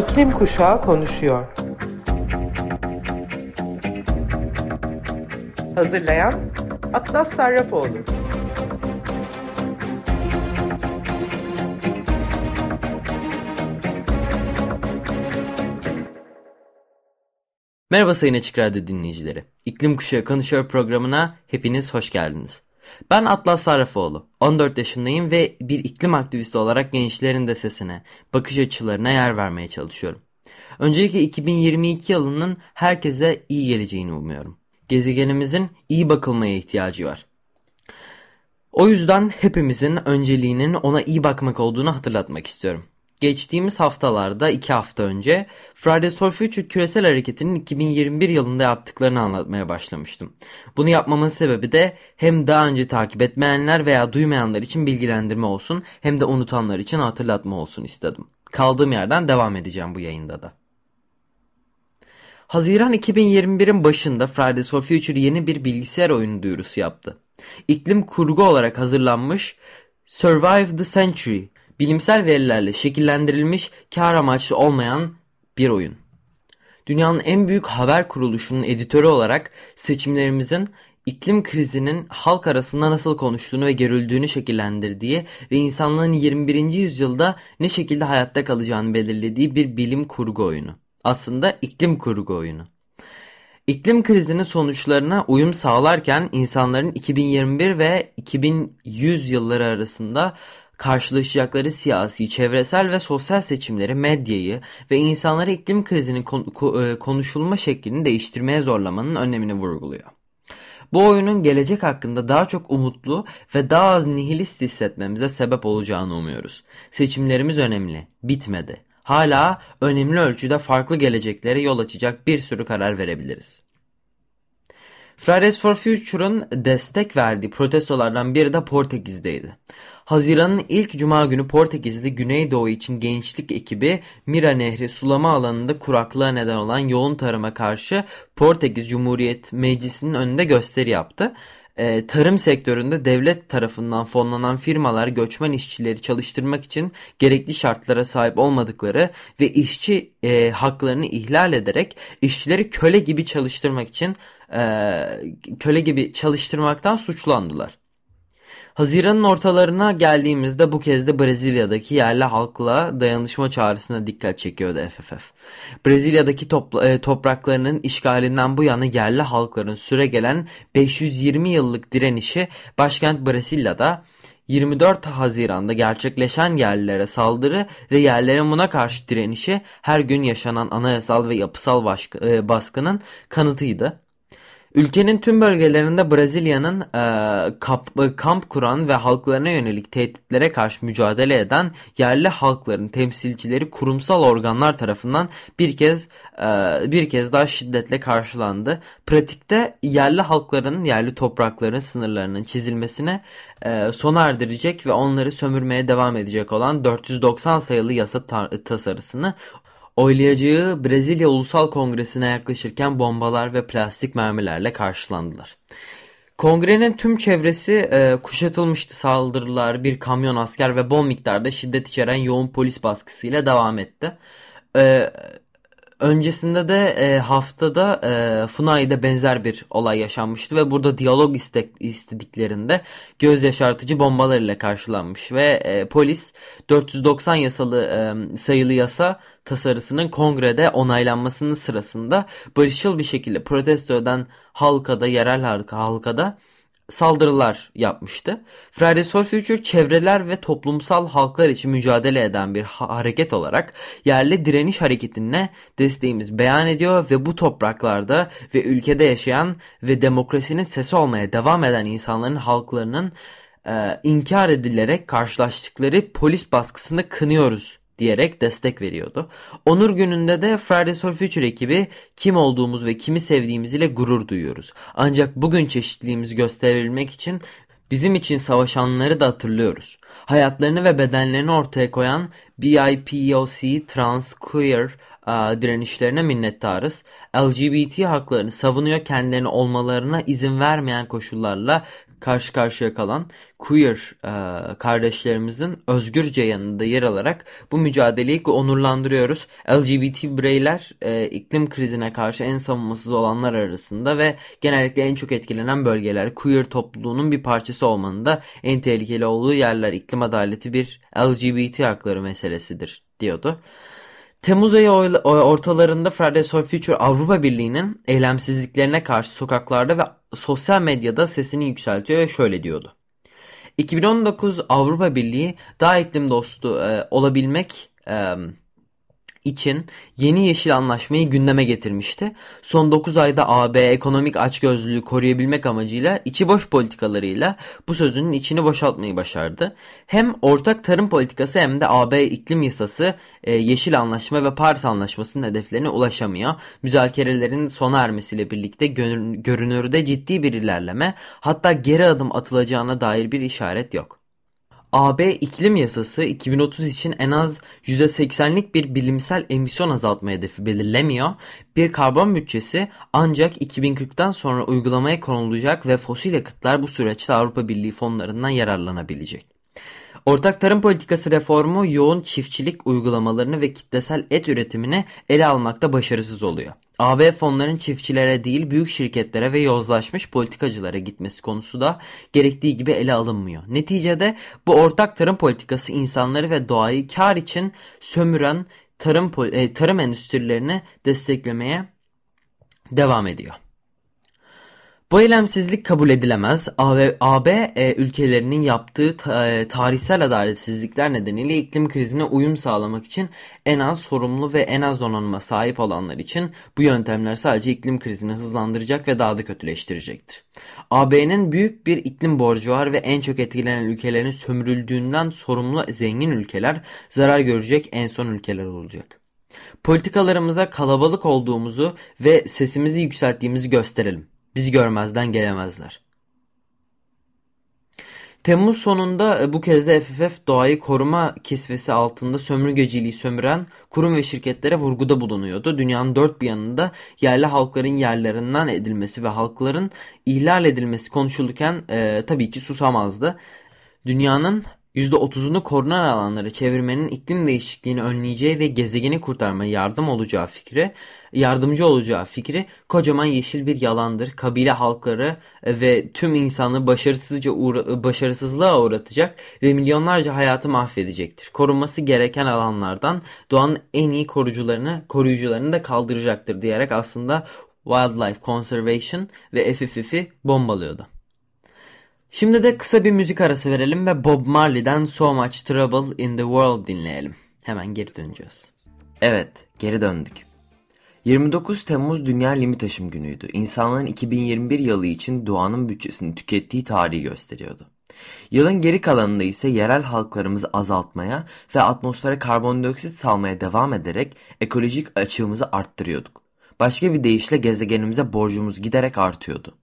İklim Kuşağı konuşuyor. Hazırlayan Atlas Sarrafoğlu. Merhaba Sayın Açık Radyo dinleyicileri. İklim Kuşağı Konuşuyor programına hepiniz hoş geldiniz. Ben Atlas Sarrafoğlu. 14 yaşındayım ve bir iklim aktivisti olarak gençlerin de sesine, bakış açılarına yer vermeye çalışıyorum. Öncelikle 2022 yılının herkese iyi geleceğini umuyorum. Gezegenimizin iyi bakılmaya ihtiyacı var. O yüzden hepimizin önceliğinin ona iyi bakmak olduğunu hatırlatmak istiyorum. Geçtiğimiz haftalarda iki hafta önce Fridays for Future küresel hareketinin 2021 yılında yaptıklarını anlatmaya başlamıştım. Bunu yapmamın sebebi de hem daha önce takip etmeyenler veya duymayanlar için bilgilendirme olsun hem de unutanlar için hatırlatma olsun istedim. Kaldığım yerden devam edeceğim bu yayında da. Haziran 2021'in başında Fridays for Future yeni bir bilgisayar oyunu duyurusu yaptı. İklim kurgu olarak hazırlanmış Survive the Century bilimsel verilerle şekillendirilmiş kar amaçlı olmayan bir oyun. Dünyanın en büyük haber kuruluşunun editörü olarak seçimlerimizin iklim krizinin halk arasında nasıl konuştuğunu ve görüldüğünü şekillendirdiği ve insanlığın 21. yüzyılda ne şekilde hayatta kalacağını belirlediği bir bilim kurgu oyunu. Aslında iklim kurgu oyunu. İklim krizinin sonuçlarına uyum sağlarken insanların 2021 ve 2100 yılları arasında karşılaşacakları siyasi, çevresel ve sosyal seçimleri, medyayı ve insanları iklim krizinin e, konuşulma şeklini değiştirmeye zorlamanın önemini vurguluyor. Bu oyunun gelecek hakkında daha çok umutlu ve daha az nihilist hissetmemize sebep olacağını umuyoruz. Seçimlerimiz önemli, bitmedi. Hala önemli ölçüde farklı geleceklere yol açacak bir sürü karar verebiliriz. Fridays for Future'ın destek verdiği protestolardan biri de Portekiz'deydi. Haziran'ın ilk cuma günü Portekiz'de Güneydoğu için gençlik ekibi Mira Nehri sulama alanında kuraklığa neden olan yoğun tarıma karşı Portekiz Cumhuriyet Meclisi'nin önünde gösteri yaptı. Ee, tarım sektöründe devlet tarafından fonlanan firmalar göçmen işçileri çalıştırmak için gerekli şartlara sahip olmadıkları ve işçi e, haklarını ihlal ederek işçileri köle gibi çalıştırmak için e, köle gibi çalıştırmaktan suçlandılar. Haziran'ın ortalarına geldiğimizde bu kez de Brezilya'daki yerli halkla dayanışma çağrısına dikkat çekiyordu FFF. Brezilya'daki e, topraklarının işgalinden bu yana yerli halkların süre gelen 520 yıllık direnişi başkent Brezilya'da 24 Haziran'da gerçekleşen yerlilere saldırı ve yerlerin buna karşı direnişi her gün yaşanan anayasal ve yapısal e, baskının kanıtıydı. Ülkenin tüm bölgelerinde Brezilya'nın e, kamp, kamp kuran ve halklarına yönelik tehditlere karşı mücadele eden yerli halkların temsilcileri kurumsal organlar tarafından bir kez e, bir kez daha şiddetle karşılandı. Pratikte yerli halkların yerli toprakların sınırlarının çizilmesine e, sona erdirecek ve onları sömürmeye devam edecek olan 490 sayılı yasa tasarısını oylayacağı Brezilya Ulusal Kongresi'ne yaklaşırken bombalar ve plastik mermilerle karşılandılar. Kongrenin tüm çevresi e, kuşatılmıştı saldırılar, bir kamyon asker ve bol miktarda şiddet içeren yoğun polis baskısıyla devam etti. E, Öncesinde de e, haftada e, Funai'de benzer bir olay yaşanmıştı ve burada diyalog istek, istediklerinde göz yaşartıcı bombalarıyla karşılanmış ve e, polis 490 yasalı e, sayılı yasa tasarısının kongrede onaylanmasının sırasında barışçıl bir şekilde protesto eden halkada, yerel halka, halkada saldırılar yapmıştı. Fridays for Future çevreler ve toplumsal halklar için mücadele eden bir hareket olarak yerli direniş hareketine desteğimiz beyan ediyor ve bu topraklarda ve ülkede yaşayan ve demokrasinin sesi olmaya devam eden insanların halklarının e, inkar edilerek karşılaştıkları polis baskısını kınıyoruz diyerek destek veriyordu. Onur gününde de Fridays for Future ekibi kim olduğumuz ve kimi sevdiğimiz ile gurur duyuyoruz. Ancak bugün çeşitliliğimizi gösterebilmek için bizim için savaşanları da hatırlıyoruz. Hayatlarını ve bedenlerini ortaya koyan BIPOC, trans, queer, direnişlerine minnettarız. LGBT haklarını savunuyor, kendilerine olmalarına izin vermeyen koşullarla karşı karşıya kalan queer e, kardeşlerimizin özgürce yanında yer alarak bu mücadeleyi onurlandırıyoruz. LGBT bireyler e, iklim krizine karşı en savunmasız olanlar arasında ve genellikle en çok etkilenen bölgeler queer topluluğunun bir parçası olmanın da en tehlikeli olduğu yerler iklim adaleti bir LGBT hakları meselesidir diyordu. Temmuz ayı ortalarında Fridays for Future Avrupa Birliği'nin eylemsizliklerine karşı sokaklarda ve sosyal medyada sesini yükseltiyor ve şöyle diyordu. 2019 Avrupa Birliği daha iklim dostu e, olabilmek e, için yeni yeşil anlaşmayı gündeme getirmişti. Son 9 ayda AB ekonomik açgözlülüğü koruyabilmek amacıyla içi boş politikalarıyla bu sözünün içini boşaltmayı başardı. Hem ortak tarım politikası hem de AB iklim yasası e, yeşil anlaşma ve Paris anlaşmasının hedeflerine ulaşamıyor. Müzakerelerin sona ermesiyle birlikte görünürde ciddi bir ilerleme hatta geri adım atılacağına dair bir işaret yok. AB iklim yasası 2030 için en az %80'lik bir bilimsel emisyon azaltma hedefi belirlemiyor. Bir karbon bütçesi ancak 2040'tan sonra uygulamaya konulacak ve fosil yakıtlar bu süreçte Avrupa Birliği fonlarından yararlanabilecek. Ortak tarım politikası reformu yoğun çiftçilik uygulamalarını ve kitlesel et üretimini ele almakta başarısız oluyor. AB fonların çiftçilere değil büyük şirketlere ve yozlaşmış politikacılara gitmesi konusu da gerektiği gibi ele alınmıyor. Neticede bu ortak tarım politikası insanları ve doğayı kar için sömüren tarım, e, tarım endüstrilerini desteklemeye devam ediyor. Bu eylemsizlik kabul edilemez. AB, AB e, ülkelerinin yaptığı ta, e, tarihsel adaletsizlikler nedeniyle iklim krizine uyum sağlamak için en az sorumlu ve en az donanıma sahip olanlar için bu yöntemler sadece iklim krizini hızlandıracak ve daha da kötüleştirecektir. AB'nin büyük bir iklim borcu var ve en çok etkilenen ülkelerin sömürüldüğünden sorumlu zengin ülkeler zarar görecek en son ülkeler olacak. Politikalarımıza kalabalık olduğumuzu ve sesimizi yükselttiğimizi gösterelim. Bizi görmezden gelemezler. Temmuz sonunda e, bu kez de FFF doğayı koruma kisvesi altında sömürgeciliği sömüren kurum ve şirketlere vurguda bulunuyordu. Dünyanın dört bir yanında yerli halkların yerlerinden edilmesi ve halkların ihlal edilmesi konuşulurken e, tabii ki susamazdı. Dünyanın %30'unu korunan alanları çevirmenin iklim değişikliğini önleyeceği ve gezegeni kurtarmaya yardım olacağı fikri, yardımcı olacağı fikri kocaman yeşil bir yalandır. Kabile halkları ve tüm insanlığı başarısızca uğra başarısızlığa uğratacak ve milyonlarca hayatı mahvedecektir. Korunması gereken alanlardan doğanın en iyi korucularını, koruyucularını da kaldıracaktır diyerek aslında Wildlife Conservation ve FFF'i bombalıyordu. Şimdi de kısa bir müzik arası verelim ve Bob Marley'den So Much Trouble in the World dinleyelim. Hemen geri döneceğiz. Evet, geri döndük. 29 Temmuz Dünya Limit Aşım Günü'ydü. İnsanların 2021 yılı için doğanın bütçesini tükettiği tarihi gösteriyordu. Yılın geri kalanında ise yerel halklarımızı azaltmaya ve atmosfere karbondioksit salmaya devam ederek ekolojik açığımızı arttırıyorduk. Başka bir deyişle gezegenimize borcumuz giderek artıyordu.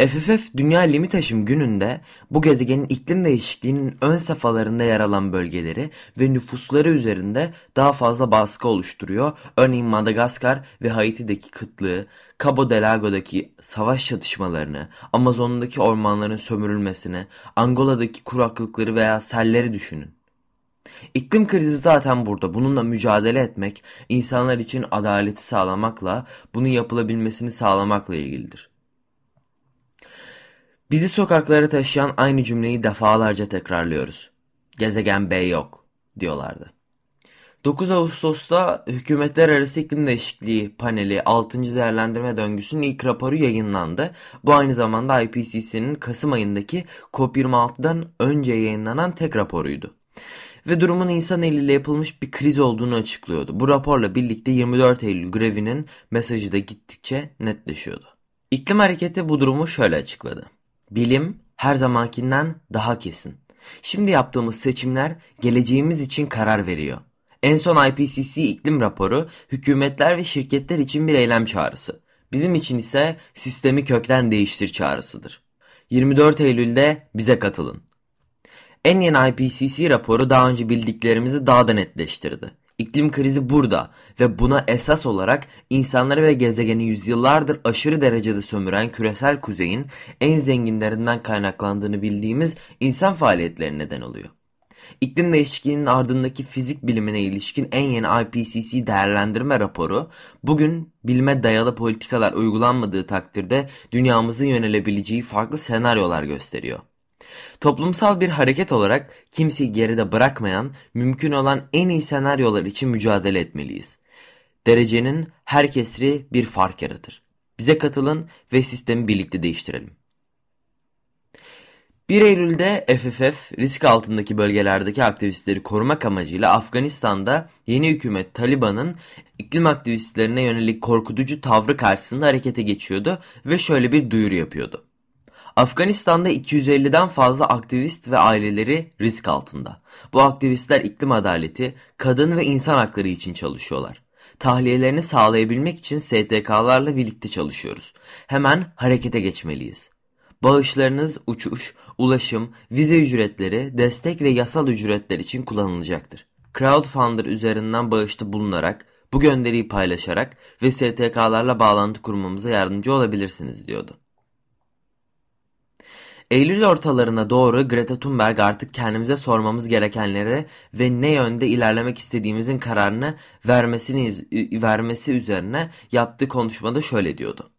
FFF Dünya Limit Aşım gününde bu gezegenin iklim değişikliğinin ön safhalarında yer alan bölgeleri ve nüfusları üzerinde daha fazla baskı oluşturuyor. Örneğin Madagaskar ve Haiti'deki kıtlığı, Cabo Delgado'daki savaş çatışmalarını, Amazon'daki ormanların sömürülmesini, Angola'daki kuraklıkları veya selleri düşünün. İklim krizi zaten burada. Bununla mücadele etmek, insanlar için adaleti sağlamakla, bunun yapılabilmesini sağlamakla ilgilidir. Bizi sokaklara taşıyan aynı cümleyi defalarca tekrarlıyoruz. Gezegen B yok diyorlardı. 9 Ağustos'ta Hükümetler Arası İklim Değişikliği Paneli 6. Değerlendirme Döngüsü'nün ilk raporu yayınlandı. Bu aynı zamanda IPCC'nin Kasım ayındaki COP26'dan önce yayınlanan tek raporuydu. Ve durumun insan eliyle yapılmış bir kriz olduğunu açıklıyordu. Bu raporla birlikte 24 Eylül grevinin mesajı da gittikçe netleşiyordu. İklim hareketi bu durumu şöyle açıkladı. Bilim her zamankinden daha kesin. Şimdi yaptığımız seçimler geleceğimiz için karar veriyor. En son IPCC iklim raporu hükümetler ve şirketler için bir eylem çağrısı. Bizim için ise sistemi kökten değiştir çağrısıdır. 24 Eylül'de bize katılın. En yeni IPCC raporu daha önce bildiklerimizi daha da netleştirdi. İklim krizi burada ve buna esas olarak insanları ve gezegeni yüzyıllardır aşırı derecede sömüren küresel kuzeyin en zenginlerinden kaynaklandığını bildiğimiz insan faaliyetleri neden oluyor. İklim değişikliğinin ardındaki fizik bilimine ilişkin en yeni IPCC değerlendirme raporu bugün bilime dayalı politikalar uygulanmadığı takdirde dünyamızın yönelebileceği farklı senaryolar gösteriyor. Toplumsal bir hareket olarak kimseyi geride bırakmayan, mümkün olan en iyi senaryolar için mücadele etmeliyiz. Derecenin her kesri bir fark yaratır. Bize katılın ve sistemi birlikte değiştirelim. 1 Eylül'de FFF risk altındaki bölgelerdeki aktivistleri korumak amacıyla Afganistan'da yeni hükümet Taliban'ın iklim aktivistlerine yönelik korkutucu tavrı karşısında harekete geçiyordu ve şöyle bir duyuru yapıyordu. Afganistan'da 250'den fazla aktivist ve aileleri risk altında. Bu aktivistler iklim adaleti, kadın ve insan hakları için çalışıyorlar. Tahliyelerini sağlayabilmek için STK'larla birlikte çalışıyoruz. Hemen harekete geçmeliyiz. Bağışlarınız uçuş, ulaşım, vize ücretleri, destek ve yasal ücretler için kullanılacaktır. Crowdfunder üzerinden bağışta bulunarak, bu gönderiyi paylaşarak ve STK'larla bağlantı kurmamıza yardımcı olabilirsiniz diyordu. Eylül ortalarına doğru Greta Thunberg artık kendimize sormamız gerekenleri ve ne yönde ilerlemek istediğimizin kararını vermesini vermesi üzerine yaptığı konuşmada şöyle diyordu.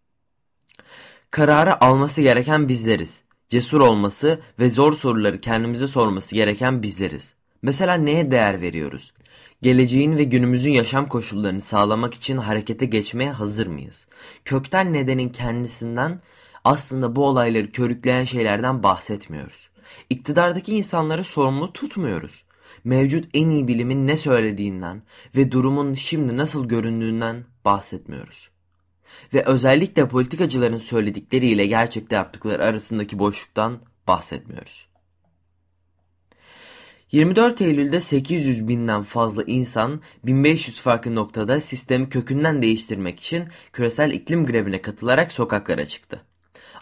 Kararı alması gereken bizleriz. Cesur olması ve zor soruları kendimize sorması gereken bizleriz. Mesela neye değer veriyoruz? Geleceğin ve günümüzün yaşam koşullarını sağlamak için harekete geçmeye hazır mıyız? Kökten nedenin kendisinden aslında bu olayları körükleyen şeylerden bahsetmiyoruz. İktidardaki insanları sorumlu tutmuyoruz. Mevcut en iyi bilimin ne söylediğinden ve durumun şimdi nasıl göründüğünden bahsetmiyoruz. Ve özellikle politikacıların söyledikleriyle gerçekte yaptıkları arasındaki boşluktan bahsetmiyoruz. 24 Eylül'de 800 binden fazla insan 1500 farklı noktada sistemi kökünden değiştirmek için küresel iklim grevine katılarak sokaklara çıktı.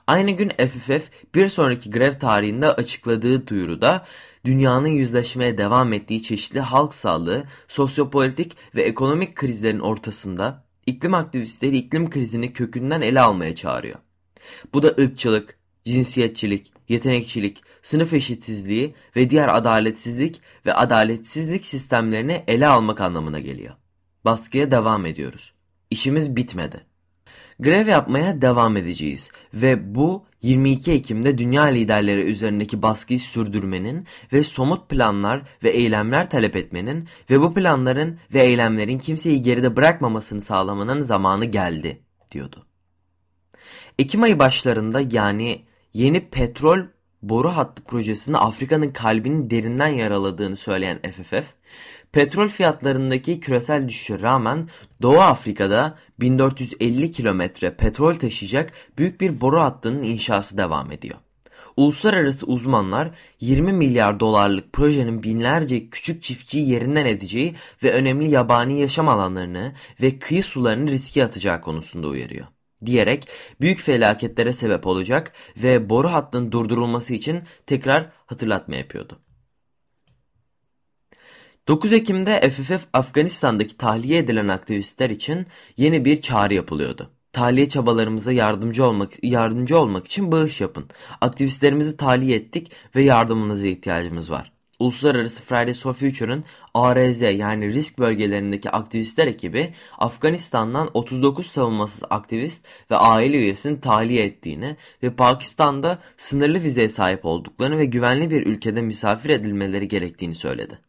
Aynı gün FFF bir sonraki grev tarihinde açıkladığı duyuruda dünyanın yüzleşmeye devam ettiği çeşitli halk sağlığı, sosyopolitik ve ekonomik krizlerin ortasında iklim aktivistleri iklim krizini kökünden ele almaya çağırıyor. Bu da ırkçılık, cinsiyetçilik, yetenekçilik, sınıf eşitsizliği ve diğer adaletsizlik ve adaletsizlik sistemlerini ele almak anlamına geliyor. Baskıya devam ediyoruz. İşimiz bitmedi. Grev yapmaya devam edeceğiz ve bu 22 Ekim'de dünya liderleri üzerindeki baskıyı sürdürmenin ve somut planlar ve eylemler talep etmenin ve bu planların ve eylemlerin kimseyi geride bırakmamasını sağlamanın zamanı geldi diyordu. Ekim ayı başlarında yani yeni petrol boru hattı projesinde Afrika'nın kalbini derinden yaraladığını söyleyen FFF, Petrol fiyatlarındaki küresel düşüşe rağmen Doğu Afrika'da 1450 kilometre petrol taşıyacak büyük bir boru hattının inşası devam ediyor. Uluslararası uzmanlar 20 milyar dolarlık projenin binlerce küçük çiftçiyi yerinden edeceği ve önemli yabani yaşam alanlarını ve kıyı sularını riske atacağı konusunda uyarıyor. Diyerek büyük felaketlere sebep olacak ve boru hattının durdurulması için tekrar hatırlatma yapıyordu. 9 Ekim'de FFF Afganistan'daki tahliye edilen aktivistler için yeni bir çağrı yapılıyordu. Tahliye çabalarımıza yardımcı olmak yardımcı olmak için bağış yapın. Aktivistlerimizi tahliye ettik ve yardımınıza ihtiyacımız var. Uluslararası Fridays for Future'ın ARZ yani risk bölgelerindeki aktivistler ekibi Afganistan'dan 39 savunmasız aktivist ve aile üyesini tahliye ettiğini ve Pakistan'da sınırlı vizeye sahip olduklarını ve güvenli bir ülkede misafir edilmeleri gerektiğini söyledi.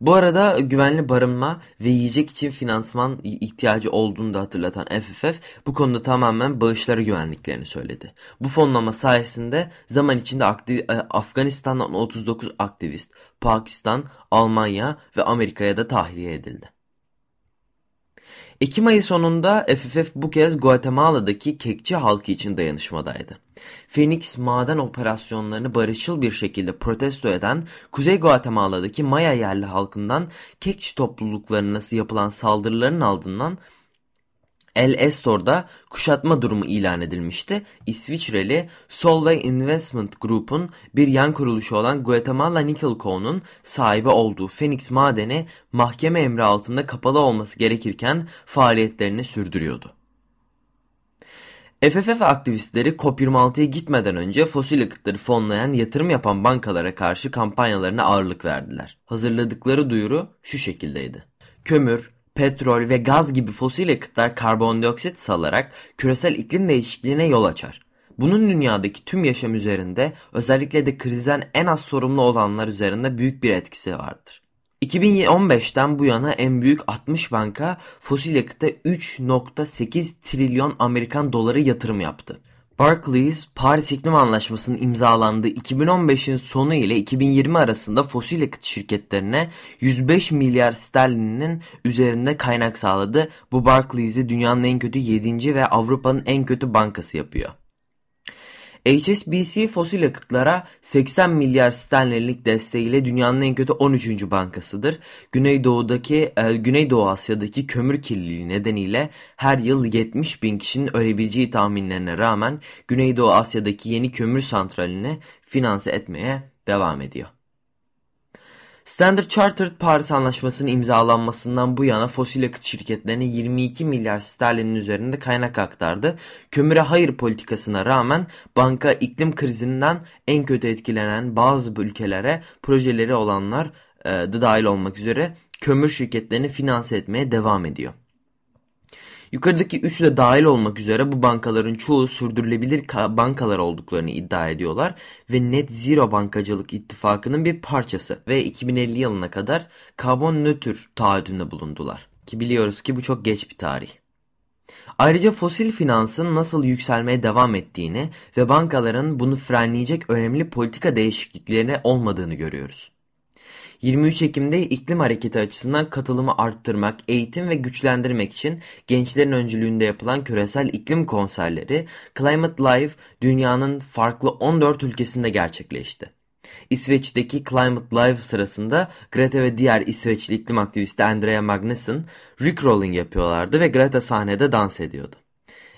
Bu arada güvenli barınma ve yiyecek için finansman ihtiyacı olduğunu da hatırlatan FFF bu konuda tamamen bağışları güvenliklerini söyledi. Bu fonlama sayesinde zaman içinde aktiv e, Afganistan'dan 39 aktivist Pakistan, Almanya ve Amerika'ya da tahliye edildi. Ekim ayı sonunda FFF bu kez Guatemala'daki kekçi halkı için dayanışmadaydı. Phoenix maden operasyonlarını barışçıl bir şekilde protesto eden Kuzey Guatemala'daki Maya yerli halkından kekçi topluluklarına yapılan saldırıların ardından El Estor'da kuşatma durumu ilan edilmişti. İsviçreli Solvay Investment Group'un bir yan kuruluşu olan Guatemala Nickel Co'nun sahibi olduğu Phoenix madeni mahkeme emri altında kapalı olması gerekirken faaliyetlerini sürdürüyordu. FFF aktivistleri COP26'ya gitmeden önce fosil yakıtları fonlayan yatırım yapan bankalara karşı kampanyalarına ağırlık verdiler. Hazırladıkları duyuru şu şekildeydi. Kömür, petrol ve gaz gibi fosil yakıtlar karbondioksit salarak küresel iklim değişikliğine yol açar. Bunun dünyadaki tüm yaşam üzerinde özellikle de krizden en az sorumlu olanlar üzerinde büyük bir etkisi vardır. 2015'ten bu yana en büyük 60 banka fosil yakıta 3.8 trilyon Amerikan doları yatırım yaptı. Barclays, Paris İklim Anlaşması'nın imzalandığı 2015'in sonu ile 2020 arasında fosil yakıt şirketlerine 105 milyar sterlinin üzerinde kaynak sağladı. Bu Barclays'i dünyanın en kötü 7. ve Avrupa'nın en kötü bankası yapıyor. HSBC fosil yakıtlara 80 milyar sterlinlik desteğiyle dünyanın en kötü 13. bankasıdır. Güneydoğu'daki e, Güneydoğu Asya'daki kömür kirliliği nedeniyle her yıl 70 bin kişinin ölebileceği tahminlerine rağmen Güneydoğu Asya'daki yeni kömür santralini finanse etmeye devam ediyor. Standard Chartered Paris Anlaşması'nın imzalanmasından bu yana fosil yakıt şirketlerine 22 milyar sterlinin üzerinde kaynak aktardı. Kömüre hayır politikasına rağmen banka iklim krizinden en kötü etkilenen bazı ülkelere projeleri olanlar e, da dahil olmak üzere kömür şirketlerini finanse etmeye devam ediyor. Yukarıdaki üçü de dahil olmak üzere bu bankaların çoğu sürdürülebilir bankalar olduklarını iddia ediyorlar ve Net Zero Bankacılık İttifakı'nın bir parçası ve 2050 yılına kadar karbon nötr taahhüdünde bulundular. Ki biliyoruz ki bu çok geç bir tarih. Ayrıca fosil finansın nasıl yükselmeye devam ettiğini ve bankaların bunu frenleyecek önemli politika değişikliklerine olmadığını görüyoruz. 23 Ekim'de iklim hareketi açısından katılımı arttırmak, eğitim ve güçlendirmek için gençlerin öncülüğünde yapılan küresel iklim konserleri Climate Live dünyanın farklı 14 ülkesinde gerçekleşti. İsveç'teki Climate Live sırasında Greta ve diğer İsveçli iklim aktivisti Andrea Magnussen Rickrolling yapıyorlardı ve Greta sahnede dans ediyordu.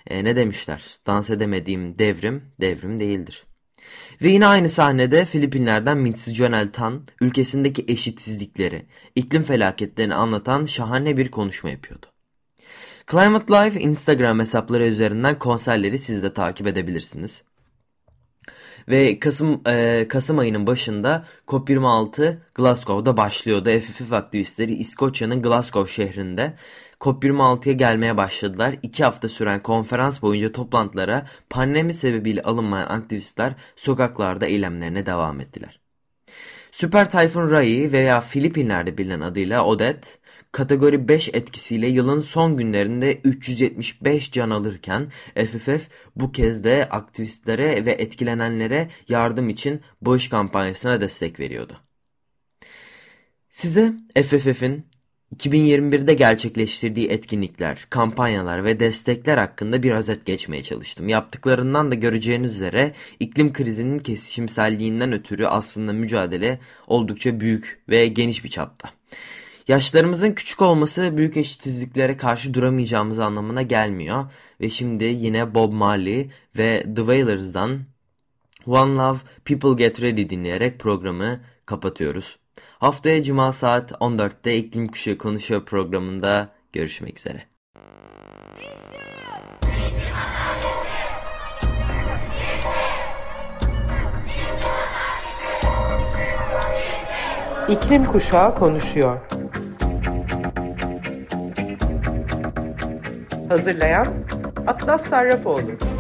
E, ne demişler? Dans edemediğim devrim, devrim değildir. Ve yine aynı sahnede Filipinler'den Mitsujonel Tan ülkesindeki eşitsizlikleri, iklim felaketlerini anlatan şahane bir konuşma yapıyordu. Climate Life Instagram hesapları üzerinden konserleri siz de takip edebilirsiniz. Ve Kasım e, Kasım ayının başında COP26 Glasgow'da başlıyordu. FFF aktivistleri İskoçya'nın Glasgow şehrinde COP26'ya gelmeye başladılar. İki hafta süren konferans boyunca toplantılara pandemi sebebiyle alınmayan aktivistler sokaklarda eylemlerine devam ettiler. Süper Tayfun Rai veya Filipinler'de bilinen adıyla Odette, kategori 5 etkisiyle yılın son günlerinde 375 can alırken FFF bu kez de aktivistlere ve etkilenenlere yardım için bağış kampanyasına destek veriyordu. Size FFF'in 2021'de gerçekleştirdiği etkinlikler, kampanyalar ve destekler hakkında bir özet geçmeye çalıştım. Yaptıklarından da göreceğiniz üzere iklim krizinin kesişimselliğinden ötürü aslında mücadele oldukça büyük ve geniş bir çapta. Yaşlarımızın küçük olması büyük eşitsizliklere karşı duramayacağımız anlamına gelmiyor. Ve şimdi yine Bob Marley ve The Wailers'dan One Love People Get Ready dinleyerek programı kapatıyoruz. Haftaya Cuma saat 14'te İklim Kuşağı Konuşuyor programında görüşmek üzere. İklim Kuşağı konuşuyor. Hazırlayan Atlas Sarrafoğlu.